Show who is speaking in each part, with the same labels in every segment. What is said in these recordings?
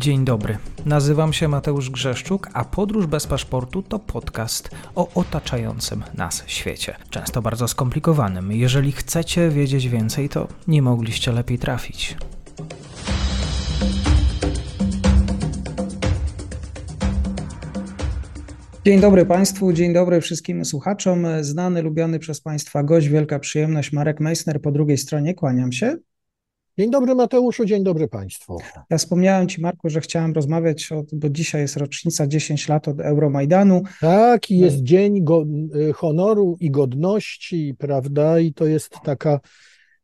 Speaker 1: Dzień dobry. Nazywam się Mateusz Grzeszczuk, a Podróż bez paszportu to podcast o otaczającym nas świecie. Często bardzo skomplikowanym. Jeżeli chcecie wiedzieć więcej, to nie mogliście lepiej trafić. Dzień dobry Państwu, dzień dobry wszystkim słuchaczom. Znany, lubiany przez Państwa gość, wielka przyjemność, Marek Meissner po drugiej stronie, kłaniam się.
Speaker 2: Dzień dobry Mateuszu, dzień dobry Państwu.
Speaker 1: Ja wspomniałem Ci Marku, że chciałem rozmawiać, o, bo dzisiaj jest rocznica 10 lat od Euromajdanu.
Speaker 2: Tak, jest no. Dzień go, y, Honoru i Godności, prawda, i to jest taka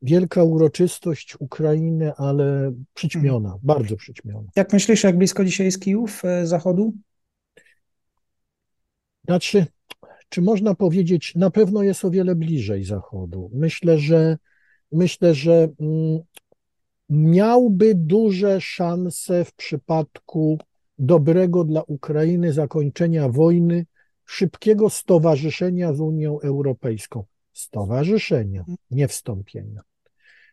Speaker 2: wielka uroczystość Ukrainy, ale przyćmiona, mhm. bardzo przyćmiona.
Speaker 1: Jak myślisz, jak blisko dzisiaj jest Kijów y, zachodu?
Speaker 2: Znaczy, czy można powiedzieć, na pewno jest o wiele bliżej zachodu. Myślę, że myślę, że mm, miałby duże szanse w przypadku dobrego dla Ukrainy zakończenia wojny, szybkiego stowarzyszenia z Unią Europejską. Stowarzyszenia, nie wstąpienia.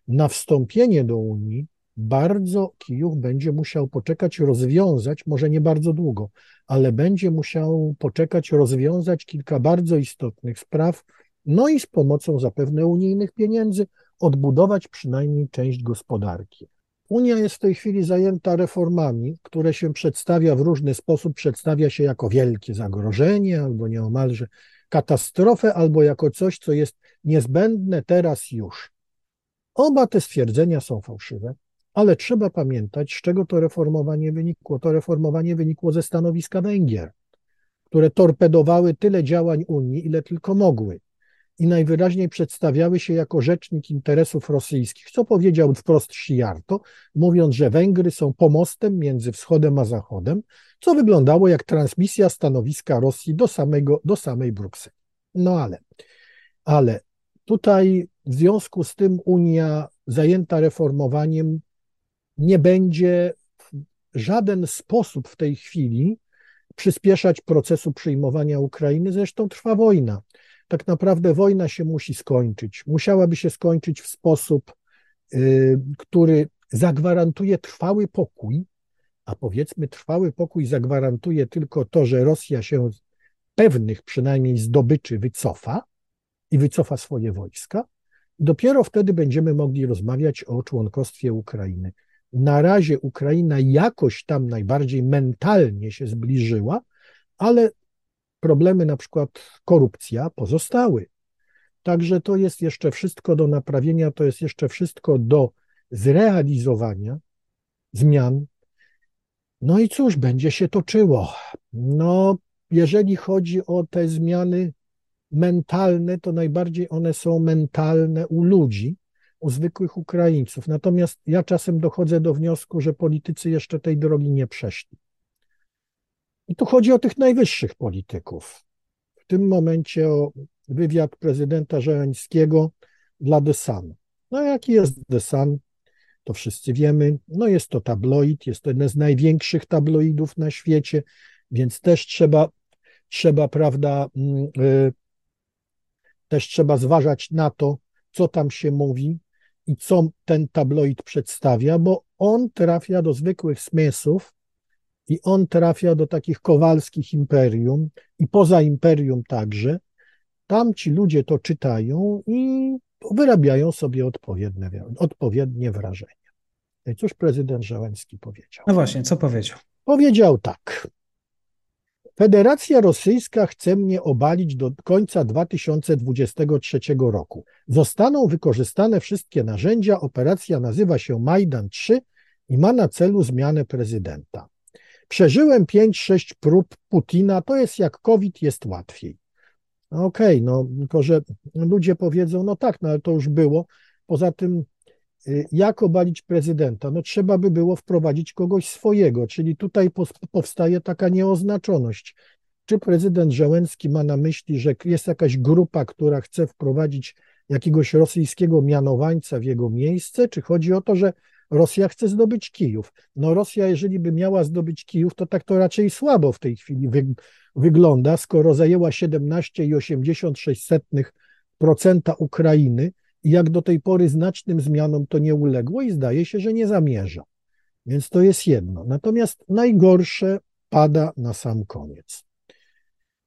Speaker 2: Na wstąpienie do Unii bardzo Kijów będzie musiał poczekać, rozwiązać, może nie bardzo długo, ale będzie musiał poczekać, rozwiązać kilka bardzo istotnych spraw, no i z pomocą zapewne unijnych pieniędzy odbudować przynajmniej część gospodarki. Unia jest w tej chwili zajęta reformami, które się przedstawia w różny sposób, przedstawia się jako wielkie zagrożenie albo nieomalże katastrofę, albo jako coś, co jest niezbędne teraz już. Oba te stwierdzenia są fałszywe, ale trzeba pamiętać, z czego to reformowanie wynikło. To reformowanie wynikło ze stanowiska Węgier, które torpedowały tyle działań Unii, ile tylko mogły i najwyraźniej przedstawiały się jako rzecznik interesów rosyjskich, co powiedział wprost Sijarto, mówiąc, że Węgry są pomostem między wschodem a zachodem, co wyglądało jak transmisja stanowiska Rosji do, samego, do samej Brukseli. No ale, ale tutaj w związku z tym Unia zajęta reformowaniem nie będzie w żaden sposób w tej chwili przyspieszać procesu przyjmowania Ukrainy, zresztą trwa wojna tak naprawdę wojna się musi skończyć. Musiałaby się skończyć w sposób, y, który zagwarantuje trwały pokój, a powiedzmy trwały pokój zagwarantuje tylko to, że Rosja się z pewnych przynajmniej zdobyczy wycofa i wycofa swoje wojska. Dopiero wtedy będziemy mogli rozmawiać o członkostwie Ukrainy. Na razie Ukraina jakoś tam najbardziej mentalnie się zbliżyła, ale problemy, na przykład korupcja, pozostały. Także to jest jeszcze wszystko do naprawienia, to jest jeszcze wszystko do zrealizowania zmian. No i cóż, będzie się toczyło. No, jeżeli chodzi o te zmiany mentalne, to najbardziej one są mentalne u ludzi, u zwykłych Ukraińców. Natomiast ja czasem dochodzę do wniosku, że politycy jeszcze tej drogi nie przeszli. I tu chodzi o tych najwyższych polityków. W tym momencie o wywiad prezydenta Żeleńskiego dla The Sun. No jaki jest The Sun? To wszyscy wiemy. No jest to tabloid, jest to jeden z największych tabloidów na świecie, więc też trzeba, trzeba prawda, yy, też trzeba zważać na to, co tam się mówi i co ten tabloid przedstawia, bo on trafia do zwykłych smysłów, i on trafia do takich kowalskich imperium i poza imperium także. Tam ci ludzie to czytają i wyrabiają sobie odpowiednie, odpowiednie wrażenie. No I cóż prezydent Żałęski powiedział?
Speaker 1: No właśnie, co powiedział?
Speaker 2: Powiedział tak. Federacja Rosyjska chce mnie obalić do końca 2023 roku. Zostaną wykorzystane wszystkie narzędzia. Operacja nazywa się Majdan 3 i ma na celu zmianę prezydenta. Przeżyłem 5-6 prób Putina, to jest jak COVID, jest łatwiej. No okej, okay, no tylko że ludzie powiedzą, no tak, no ale to już było. Poza tym, y, jak obalić prezydenta? No trzeba by było wprowadzić kogoś swojego, czyli tutaj powstaje taka nieoznaczoność. Czy prezydent Żałęski ma na myśli, że jest jakaś grupa, która chce wprowadzić jakiegoś rosyjskiego mianowańca w jego miejsce, czy chodzi o to, że Rosja chce zdobyć Kijów. No Rosja, jeżeli by miała zdobyć Kijów, to tak to raczej słabo w tej chwili wy, wygląda, skoro zajęła 17,86% Ukrainy i jak do tej pory znacznym zmianom to nie uległo i zdaje się, że nie zamierza. Więc to jest jedno. Natomiast najgorsze pada na sam koniec.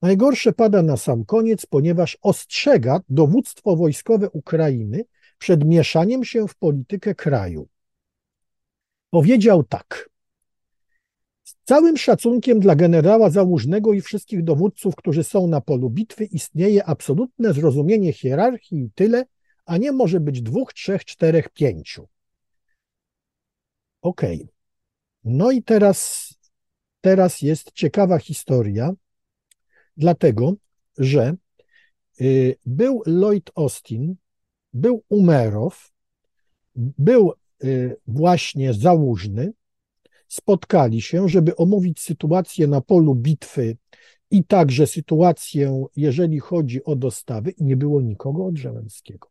Speaker 2: Najgorsze pada na sam koniec, ponieważ ostrzega dowództwo wojskowe Ukrainy przed mieszaniem się w politykę kraju. Powiedział tak. Z całym szacunkiem dla generała Załużnego i wszystkich dowódców, którzy są na polu bitwy, istnieje absolutne zrozumienie hierarchii i tyle, a nie może być dwóch, trzech, czterech, pięciu. Okej. Okay. No i teraz, teraz jest ciekawa historia, dlatego że y, był Lloyd Austin, był Umerow, był właśnie Załużny, spotkali się, żeby omówić sytuację na polu bitwy i także sytuację, jeżeli chodzi o dostawy, i nie było nikogo od Żeleńskiego.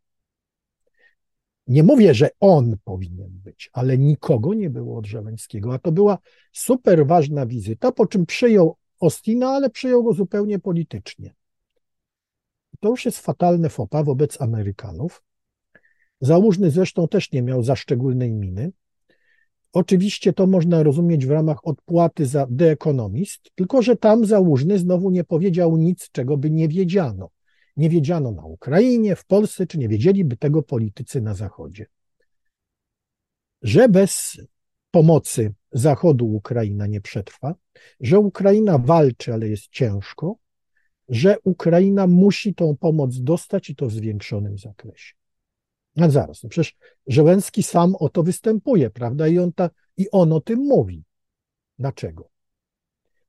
Speaker 2: Nie mówię, że on powinien być, ale nikogo nie było od Żeleńskiego, a to była super ważna wizyta, po czym przyjął Ostina, ale przyjął go zupełnie politycznie. To już jest fatalne fopa wobec Amerykanów. Załużny zresztą też nie miał za szczególnej miny. Oczywiście to można rozumieć w ramach odpłaty za The Economist, tylko że tam Załużny znowu nie powiedział nic, czego by nie wiedziano. Nie wiedziano na Ukrainie, w Polsce, czy nie wiedzieliby tego politycy na Zachodzie. Że bez pomocy Zachodu Ukraina nie przetrwa, że Ukraina walczy, ale jest ciężko, że Ukraina musi tą pomoc dostać i to w zwiększonym zakresie. A zaraz, no przecież Żołęski sam o to występuje, prawda? I on, ta, I on o tym mówi. Dlaczego?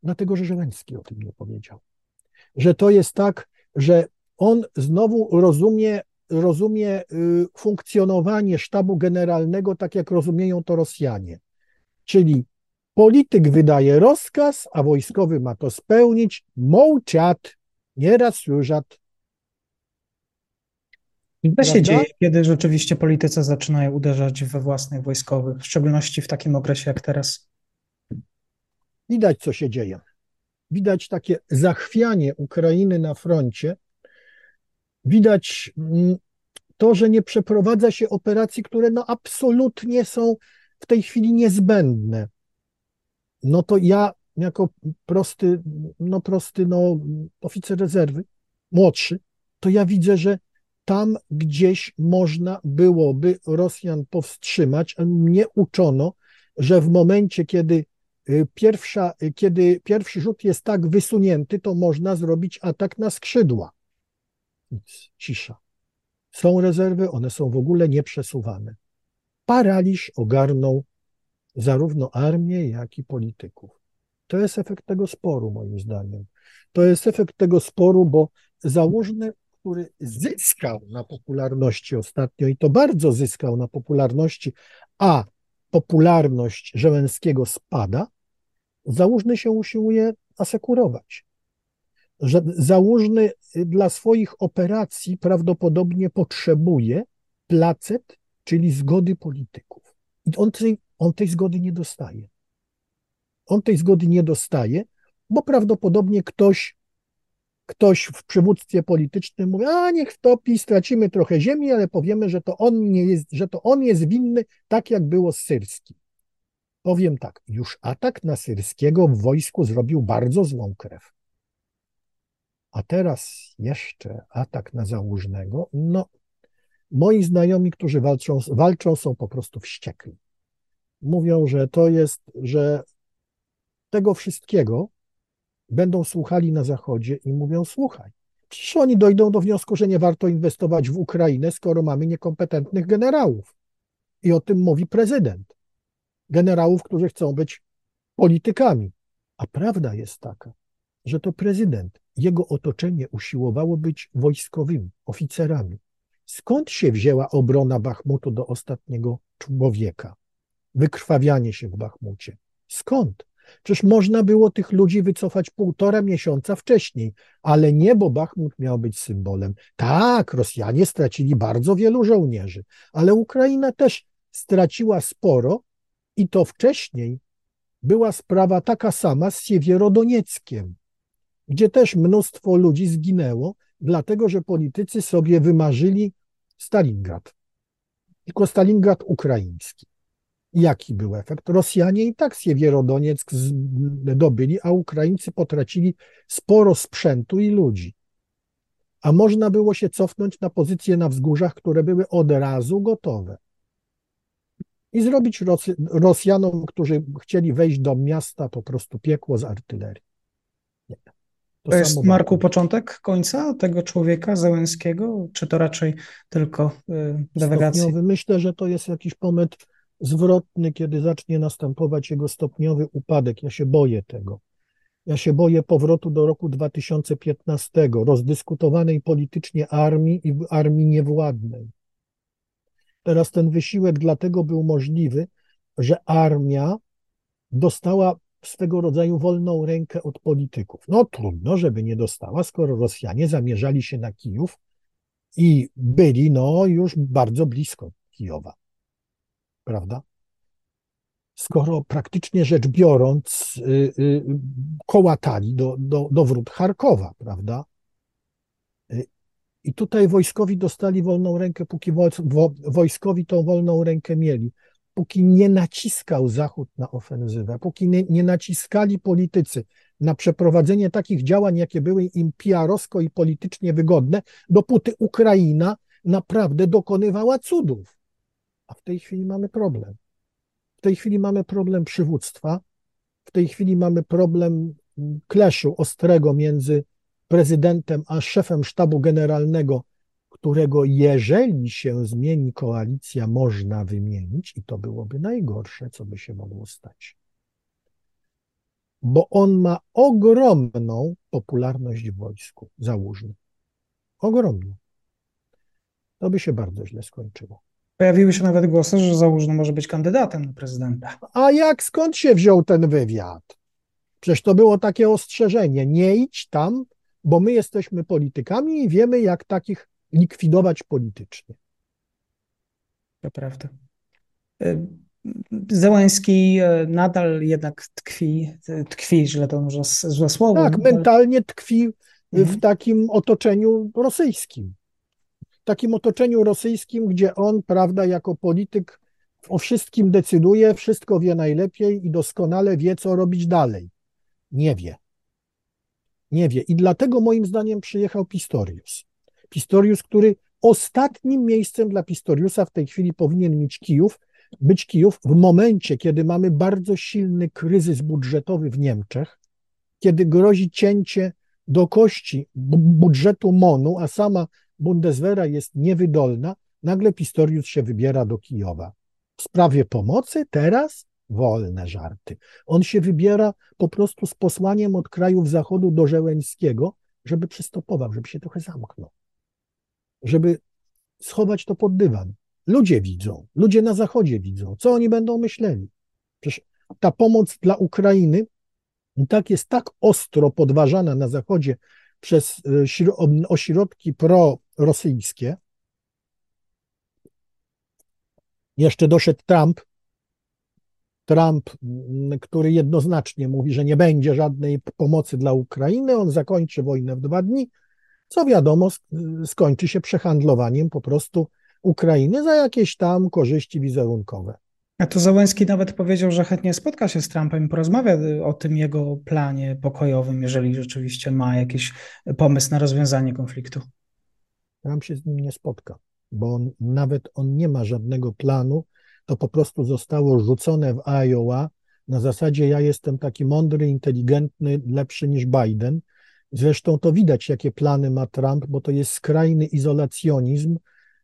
Speaker 2: Dlatego, że Żołęski o tym nie powiedział. Że to jest tak, że on znowu rozumie, rozumie y, funkcjonowanie sztabu generalnego tak, jak rozumieją to Rosjanie. Czyli polityk wydaje rozkaz, a wojskowy ma to spełnić. Mołciat, nieraz słyszat.
Speaker 1: Co się dzieje, kiedy rzeczywiście politycy zaczynają uderzać we własnych wojskowych, w szczególności w takim okresie jak teraz?
Speaker 2: Widać, co się dzieje. Widać takie zachwianie Ukrainy na froncie, widać mm, to, że nie przeprowadza się operacji, które no absolutnie są w tej chwili niezbędne. No to ja jako prosty, no prosty, no oficer rezerwy, młodszy, to ja widzę, że tam gdzieś można byłoby Rosjan powstrzymać. Mnie uczono, że w momencie, kiedy y, pierwsza, kiedy pierwszy rzut jest tak wysunięty, to można zrobić atak na skrzydła. Nic, cisza. Są rezerwy, one są w ogóle nieprzesuwane. Paraliż ogarnął zarówno armię, jak i polityków. To jest efekt tego sporu, moim zdaniem. To jest efekt tego sporu, bo założny, który zyskał na popularności ostatnio i to bardzo zyskał na popularności, a popularność Żeleńskiego spada, Załużny się usiłuje asekurować że Załużny dla swoich operacji prawdopodobnie potrzebuje placet, czyli zgody polityków. I on tej, on tej zgody nie dostaje. On tej zgody nie dostaje, bo prawdopodobnie ktoś, ktoś w przywództwie politycznym mówi, a niech wtopi, stracimy trochę ziemi, ale powiemy, że to on nie jest, że to on jest winny, tak jak było z Syrskim. Powiem tak, już atak na Syrskiego w wojsku zrobił bardzo złą krew. A teraz jeszcze atak na Załużnego, no moi znajomi, którzy walczą, walczą są po prostu wściekli. Mówią, że to jest, że tego wszystkiego będą słuchali na Zachodzie i mówią, słuchaj, przecież oni dojdą do wniosku, że nie warto inwestować w Ukrainę, skoro mamy niekompetentnych generałów. I o tym mówi prezydent. Generałów, którzy chcą być politykami. A prawda jest taka, że to prezydent jego otoczenie usiłowało być wojskowymi, oficerami. Skąd się wzięła obrona Bachmutu do ostatniego człowieka? Wykrwawianie się w Bachmucie. Skąd? Przecież można było tych ludzi wycofać półtora miesiąca wcześniej, ale nie, bo Bachmut miał być symbolem. Tak, Rosjanie stracili bardzo wielu żołnierzy, ale Ukraina też straciła sporo i to wcześniej była sprawa taka sama z Siewierodonieckiem gdzie też mnóstwo ludzi zginęło, dlatego że politycy sobie wymarzyli Stalingrad. Tylko Stalingrad ukraiński. Jaki był efekt? Rosjanie i tak Siewierodonieck zdobyli, a Ukraińcy potracili sporo sprzętu i ludzi. A można było się cofnąć na pozycje na wzgórzach, które były od razu gotowe. I zrobić Rosjanom, którzy chcieli wejść do miasta, po prostu piekło z artylerii.
Speaker 1: Nie. To, to jest, Marku, początek końca tego człowieka Załęskiego, czy to raczej tylko y, delegacja?
Speaker 2: Myślę, że to jest jakiś pomysł zwrotny, kiedy zacznie następować jego stopniowy upadek. Ja się boję tego. Ja się boję powrotu do roku 2015, rozdyskutowanej politycznie armii i armii niewładnej. Teraz ten wysiłek dlatego był możliwy, że armia dostała swego rodzaju wolną rękę od polityków. No trudno, żeby nie dostała, skoro Rosjanie zamierzali się na Kijów i byli no już bardzo blisko Kijowa prawda? Skoro praktycznie rzecz biorąc, y, y, kołatali do, do, do wrót Charkowa, prawda? Y, I tutaj wojskowi dostali wolną rękę, póki wojskowi tą wolną rękę mieli, póki nie naciskał Zachód na ofensywę, póki nie, nie naciskali politycy na przeprowadzenie takich działań, jakie były im PR-owsko i politycznie wygodne, dopóty Ukraina naprawdę dokonywała cudów. A w tej chwili mamy problem. W tej chwili mamy problem przywództwa, w tej chwili mamy problem kleszu ostrego między prezydentem a szefem sztabu generalnego, którego jeżeli się zmieni koalicja, można wymienić i to byłoby najgorsze, co by się mogło stać. Bo on ma ogromną popularność w wojsku, załóżmy. Ogromną. To by się bardzo źle skończyło.
Speaker 1: Pojawiły się nawet głosy, że Załużny może być kandydatem na prezydenta.
Speaker 2: A jak skąd się wziął ten wywiad? Przecież to było takie ostrzeżenie. Nie idź tam, bo my jesteśmy politykami i wiemy, jak takich likwidować politycznie.
Speaker 1: To prawda. E, Zełański e, nadal jednak tkwi, tkwi, źle to może złe słowo.
Speaker 2: Tak, mentalnie tkwi w mhm. takim otoczeniu rosyjskim takim otoczeniu rosyjskim, gdzie on, prawda, jako polityk o wszystkim decyduje, wszystko wie najlepiej i doskonale wie, co robić dalej. Nie wie. Nie wie. I dlatego moim zdaniem przyjechał Pistorius. Pistorius, który ostatnim miejscem dla Pistoriusa w tej chwili powinien mieć Kijów, być Kijów w momencie, kiedy mamy bardzo silny kryzys budżetowy w Niemczech, kiedy grozi cięcie do kości budżetu MONU, a sama Bundeswehra jest niewydolna, nagle Pistorius się wybiera do Kijowa. W sprawie pomocy teraz wolne żarty. On się wybiera po prostu z posłaniem od krajów zachodu do Żeleńskiego, żeby przystopował, żeby się trochę zamknął, żeby schować to pod dywan. Ludzie widzą, ludzie na zachodzie widzą, co oni będą myśleli. Przecież ta pomoc dla Ukrainy tak jest tak ostro podważana na zachodzie przez y, ośrodki prorosyjskie. Jeszcze doszedł Trump, Trump, mm, który jednoznacznie mówi, że nie będzie żadnej pomocy dla Ukrainy, on zakończy wojnę w dwa dni, co wiadomo, skończy się przehandlowaniem po prostu Ukrainy za jakieś tam korzyści wizerunkowe.
Speaker 1: A to Załęski nawet powiedział, że chętnie spotka się z Trumpem i porozmawia o tym jego planie pokojowym, jeżeli rzeczywiście ma jakiś pomysł na rozwiązanie konfliktu.
Speaker 2: Trump się z nim nie spotka, bo on, nawet on nie ma żadnego planu, to po prostu zostało rzucone w Iowa na zasadzie ja jestem taki mądry, inteligentny, lepszy niż Biden. Zresztą to widać, jakie plany ma Trump, bo to jest skrajny izolacjonizm,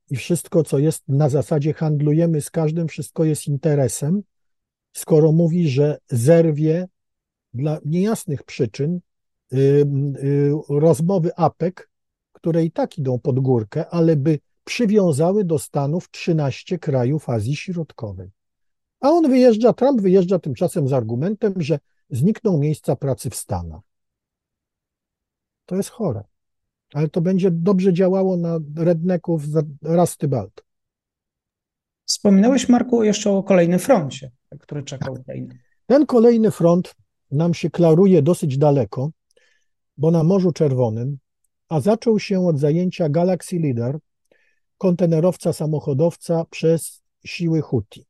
Speaker 2: i wszystko, co jest na zasadzie handlujemy z każdym, wszystko jest interesem, skoro mówi, że zerwie dla niejasnych przyczyn y, y, rozmowy APEC, które i tak idą pod górkę, ale by przywiązały do Stanów 13 krajów Azji Środkowej. A on wyjeżdża, Trump wyjeżdża tymczasem z argumentem, że znikną miejsca pracy w Stanach. To jest chore ale to będzie dobrze działało na redneków z Rastybalt.
Speaker 1: Wspominałeś, Marku, jeszcze o kolejnym froncie, który czeka Ukrainę.
Speaker 2: Ten kolejny front nam się klaruje dosyć daleko, bo na Morzu Czerwonym, a zaczął się od zajęcia Galaxy Leader, kontenerowca samochodowca przez siły Houthi.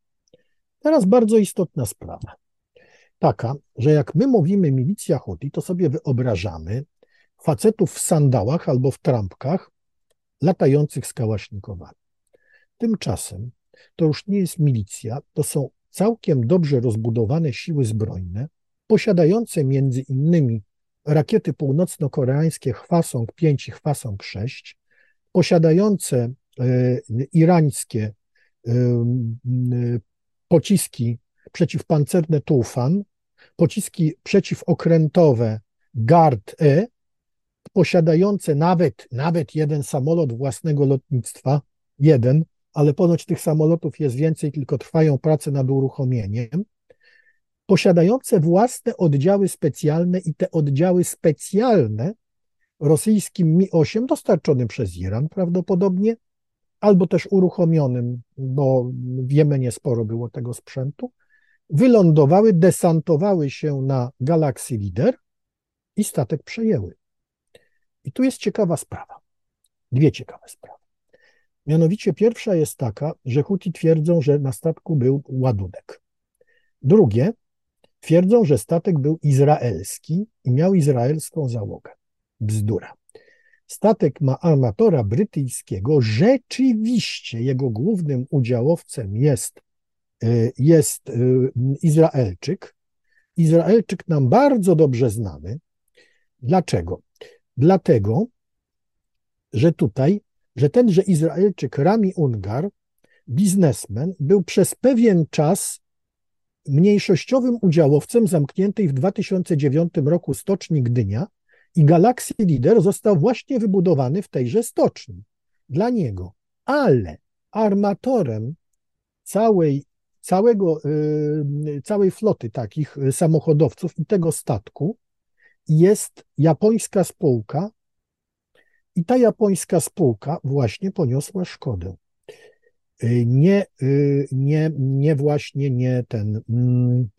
Speaker 2: Teraz bardzo istotna sprawa. Taka, że jak my mówimy milicja Huti, to sobie wyobrażamy facetów w sandałach albo w trampkach latających z kałasznikowami. Tymczasem to już nie jest milicja, to są całkiem dobrze rozbudowane siły zbrojne, posiadające między innymi rakiety północno-koreańskie Hwasong 5 i Hwasong 6, posiadające e, irańskie e, pociski przeciwpancerne Tufan, pociski przeciwokrętowe Gard-E, posiadające nawet, nawet jeden samolot własnego lotnictwa, jeden, ale ponoć tych samolotów jest więcej, tylko trwają prace nad uruchomieniem, posiadające własne oddziały specjalne i te oddziały specjalne rosyjskim Mi-8 dostarczonym przez Iran prawdopodobnie, albo też uruchomionym, bo w Jemenie sporo było tego sprzętu, wylądowały, desantowały się na Galaxy Leader i statek przejęły. I tu jest ciekawa sprawa. Dwie ciekawe sprawy. Mianowicie pierwsza jest taka, że Huti twierdzą, że na statku był ładunek. Drugie, twierdzą, że statek był izraelski i miał izraelską załogę. Bzdura. Statek ma armatora brytyjskiego. Rzeczywiście jego głównym udziałowcem jest, y, jest y, Izraelczyk. Izraelczyk nam bardzo dobrze znany. Dlaczego? Dlatego, że tutaj, że tenże Izraelczyk Rami Ungar, biznesmen, był przez pewien czas mniejszościowym udziałowcem zamkniętej w 2009 roku stoczni Gdynia i Galaxy Leader został właśnie wybudowany w tejże stoczni. Dla niego. Ale armatorem całej, całego, yy, całej floty takich samochodowców i tego statku jest japońska spółka i ta japońska spółka właśnie poniosła szkodę. Y, nie, y, nie, nie właśnie nie ten, mm,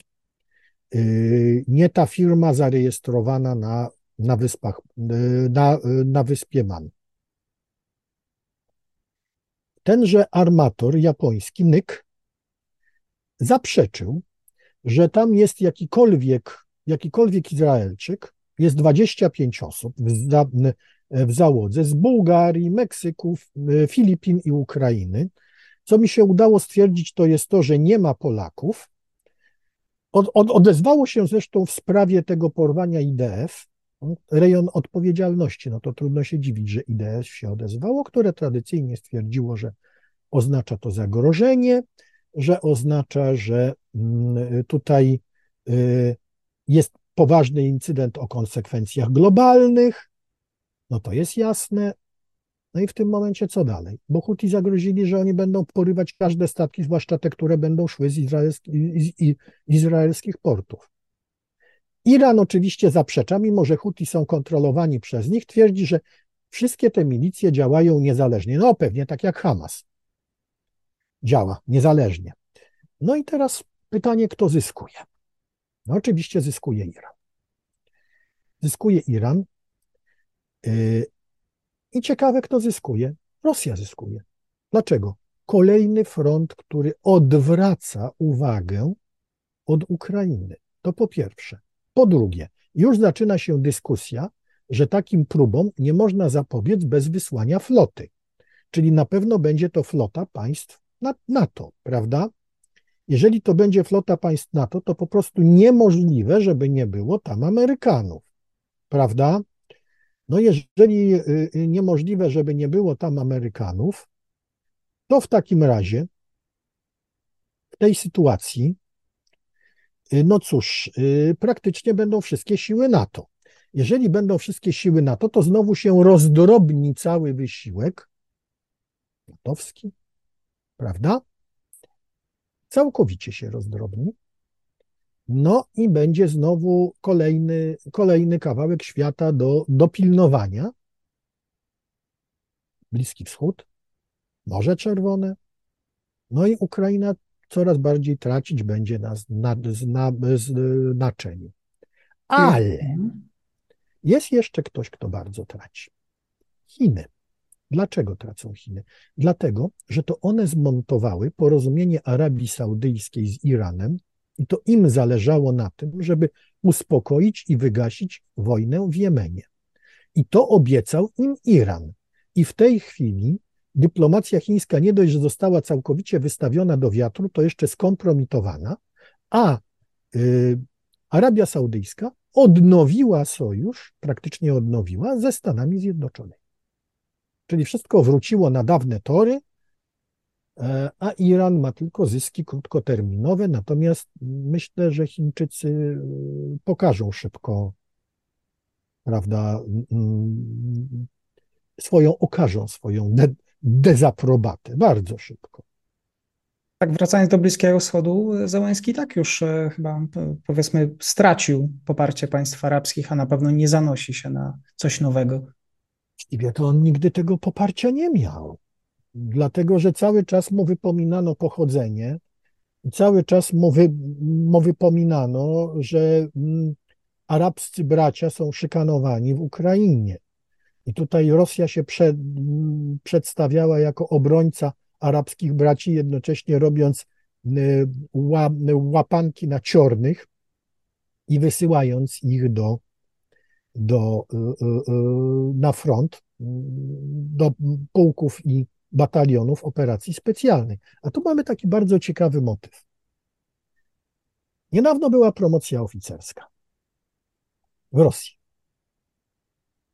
Speaker 2: y, nie ta firma zarejestrowana na, na wyspach, na, na wyspie Man. Tenże armator japoński, Nyk, zaprzeczył, że tam jest jakikolwiek, jakikolwiek Izraelczyk, jest 25 osób w, w załodze z Bułgarii, Meksyku, Filipin i Ukrainy, co mi się udało stwierdzić, to jest to, że nie ma Polaków. Od, od, odezwało się zresztą w sprawie tego porwania IDF, rejon odpowiedzialności, no to trudno się dziwić, że IDF się odezwało, które tradycyjnie stwierdziło, że oznacza to zagrożenie, że oznacza, że mm, tutaj y, jest poważny incydent o konsekwencjach globalnych, no to jest jasne, no i w tym momencie co dalej? Bo Huti zagrozili, że oni będą porywać każde statki, zwłaszcza te, które będą szły z, izraelski, izraelskich portów. Iran oczywiście zaprzecza, mimo że Huti są kontrolowani przez nich, twierdzi, że wszystkie te milicje działają niezależnie. No pewnie tak jak Hamas działa niezależnie. No i teraz pytanie, kto zyskuje? No oczywiście zyskuje Iran. Zyskuje Iran. Y, i ciekawe, kto zyskuje. Rosja zyskuje. Dlaczego? Kolejny front, który odwraca uwagę od Ukrainy. To po pierwsze. Po drugie, już zaczyna się dyskusja, że takim próbom nie można zapobiec bez wysłania floty. Czyli na pewno będzie to flota państw NATO, prawda? Jeżeli to będzie flota państw NATO, to po prostu niemożliwe, żeby nie było tam Amerykanów, prawda? No jeżeli y, y, niemożliwe, żeby nie było tam Amerykanów, to w takim razie w tej sytuacji, y, no cóż, praktycznie będą wszystkie siły NATO. Jeżeli będą wszystkie siły NATO, to znowu się rozdrobni cały wysiłek natowski, prawda? Całkowicie się rozdrobni. No i będzie znowu kolejny, kolejny kawałek świata do, do pilnowania. Bliski Wschód, Morze Czerwone, no i Ukraina coraz bardziej tracić będzie na, na, na znaczeniu. Ale jest jeszcze ktoś, kto bardzo traci. Chiny. Dlaczego tracą Chiny? Dlatego, że to one zmontowały porozumienie Arabii Saudyjskiej z Iranem i to im zależało na tym, żeby uspokoić i wygasić wojnę w Jemenie. I to obiecał im Iran. I w tej chwili dyplomacja chińska nie dość, że została całkowicie wystawiona do wiatru, to jeszcze skompromitowana, a y, Arabia Saudyjska odnowiła sojusz, praktycznie odnowiła ze Stanami Zjednoczonymi. Czyli wszystko wróciło na dawne tory, a Iran ma tylko zyski krótkoterminowe, natomiast myślę, że Chińczycy y, pokażą szybko, prawda, swoją, okażą swoją de dezaprobatę bardzo szybko.
Speaker 1: Tak, wracając do Bliskiego Wschodu, Załęski tak już e, chyba powiedzmy stracił poparcie państw arabskich, a na pewno nie zanosi się na coś nowego.
Speaker 2: Właściwie to on nigdy tego poparcia nie miał, dlatego że cały czas mu wypominano pochodzenie, cały czas mu, wy, mu wypominano, że mm, arabscy bracia są szykanowani w Ukrainie. I tutaj Rosja się przed, przedstawiała jako obrońca arabskich braci, jednocześnie robiąc y, łapanki na ciornych i wysyłając ich do, do, y, y, na front, do pułków i batalionów operacji specjalnych. A tu mamy taki bardzo ciekawy motyw. Niedawno była promocja oficerska w Rosji.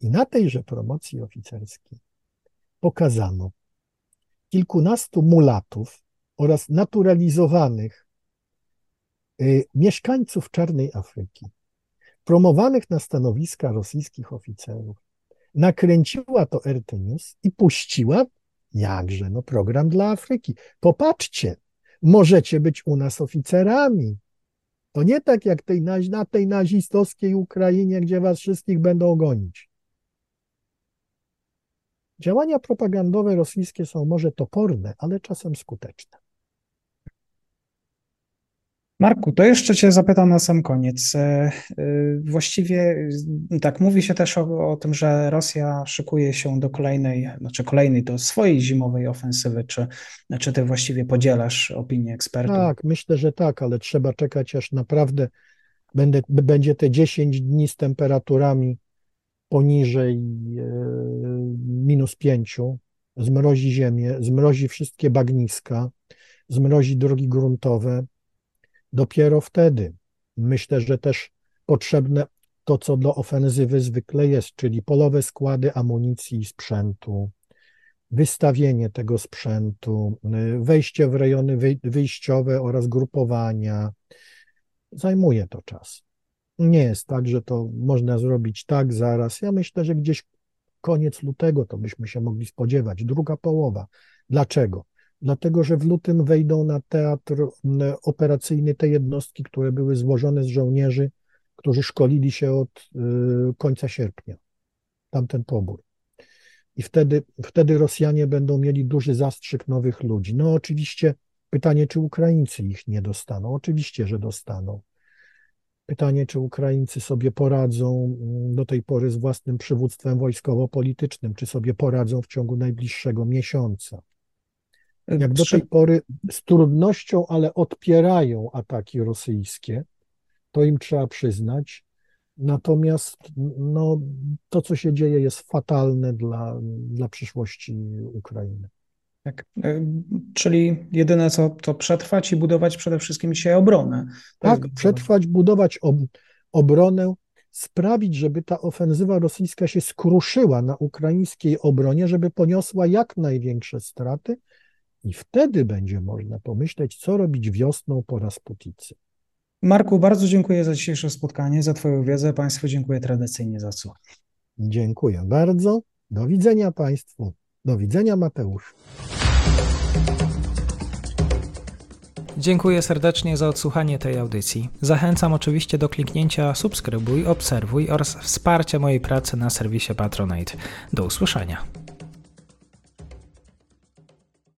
Speaker 2: I na tejże promocji oficerskiej pokazano kilkunastu mulatów oraz naturalizowanych y, mieszkańców Czarnej Afryki, promowanych na stanowiska rosyjskich oficerów. Nakręciła to RT News i puściła, jakże, no program dla Afryki. Popatrzcie, możecie być u nas oficerami. To nie tak jak tej, na tej nazistowskiej Ukrainie, gdzie was wszystkich będą gonić. Działania propagandowe rosyjskie są może toporne, ale czasem skuteczne.
Speaker 1: Marku, to jeszcze Cię zapytam na sam koniec. E, e, właściwie tak mówi się też o, o, tym, że Rosja szykuje się do kolejnej, znaczy kolejnej, do swojej zimowej ofensywy. Czy, czy Ty właściwie podzielasz opinię ekspertów?
Speaker 2: Tak, myślę, że tak, ale trzeba czekać, aż naprawdę będę, będzie te 10 dni z temperaturami poniżej e, minus pięciu, zmrozi ziemię, zmrozi wszystkie bagniska, zmrozi drogi gruntowe. Dopiero wtedy myślę, że też potrzebne to, co do ofensywy zwykle jest, czyli polowe składy amunicji i sprzętu, wystawienie tego sprzętu, e, wejście w rejony wyjściowe oraz grupowania. Zajmuje to czas. Nie jest tak, że to można zrobić tak zaraz. Ja myślę, że gdzieś koniec lutego to byśmy się mogli spodziewać, druga połowa. Dlaczego? Dlatego, że w lutym wejdą na teatr operacyjny te jednostki, które były złożone z żołnierzy, którzy szkolili się od y, końca sierpnia. Tamten pobór. I wtedy, wtedy Rosjanie będą mieli duży zastrzyk nowych ludzi. No oczywiście pytanie, czy Ukraińcy ich nie dostaną. Oczywiście, że dostaną. Pytanie, czy Ukraińcy sobie poradzą mm, do tej pory z własnym przywództwem wojskowo-politycznym, czy sobie poradzą w ciągu najbliższego miesiąca. Jak do tej pory z trudnością, ale odpierają ataki rosyjskie, to im trzeba przyznać. Natomiast no, to, co się dzieje, jest fatalne dla, dla przyszłości Ukrainy.
Speaker 1: Tak. E, czyli jedyne co to przetrwać i budować przede wszystkim dzisiaj obronę.
Speaker 2: To tak, przetrwać, budować ob obronę, sprawić, żeby ta ofensywa rosyjska się skruszyła na ukraińskiej obronie, żeby poniosła jak największe straty i wtedy będzie można pomyśleć, co robić wiosną po Rasputicy.
Speaker 1: Marku, bardzo dziękuję za dzisiejsze spotkanie, za Twoją wiedzę. Państwu dziękuję tradycyjnie za słuchanie.
Speaker 2: Dziękuję bardzo. Do widzenia Państwu. Do widzenia, Mateusz.
Speaker 1: Dziękuję serdecznie za odsłuchanie tej audycji. Zachęcam oczywiście do kliknięcia subskrybuj, obserwuj oraz wsparcia mojej pracy na serwisie Patronite. Do usłyszenia.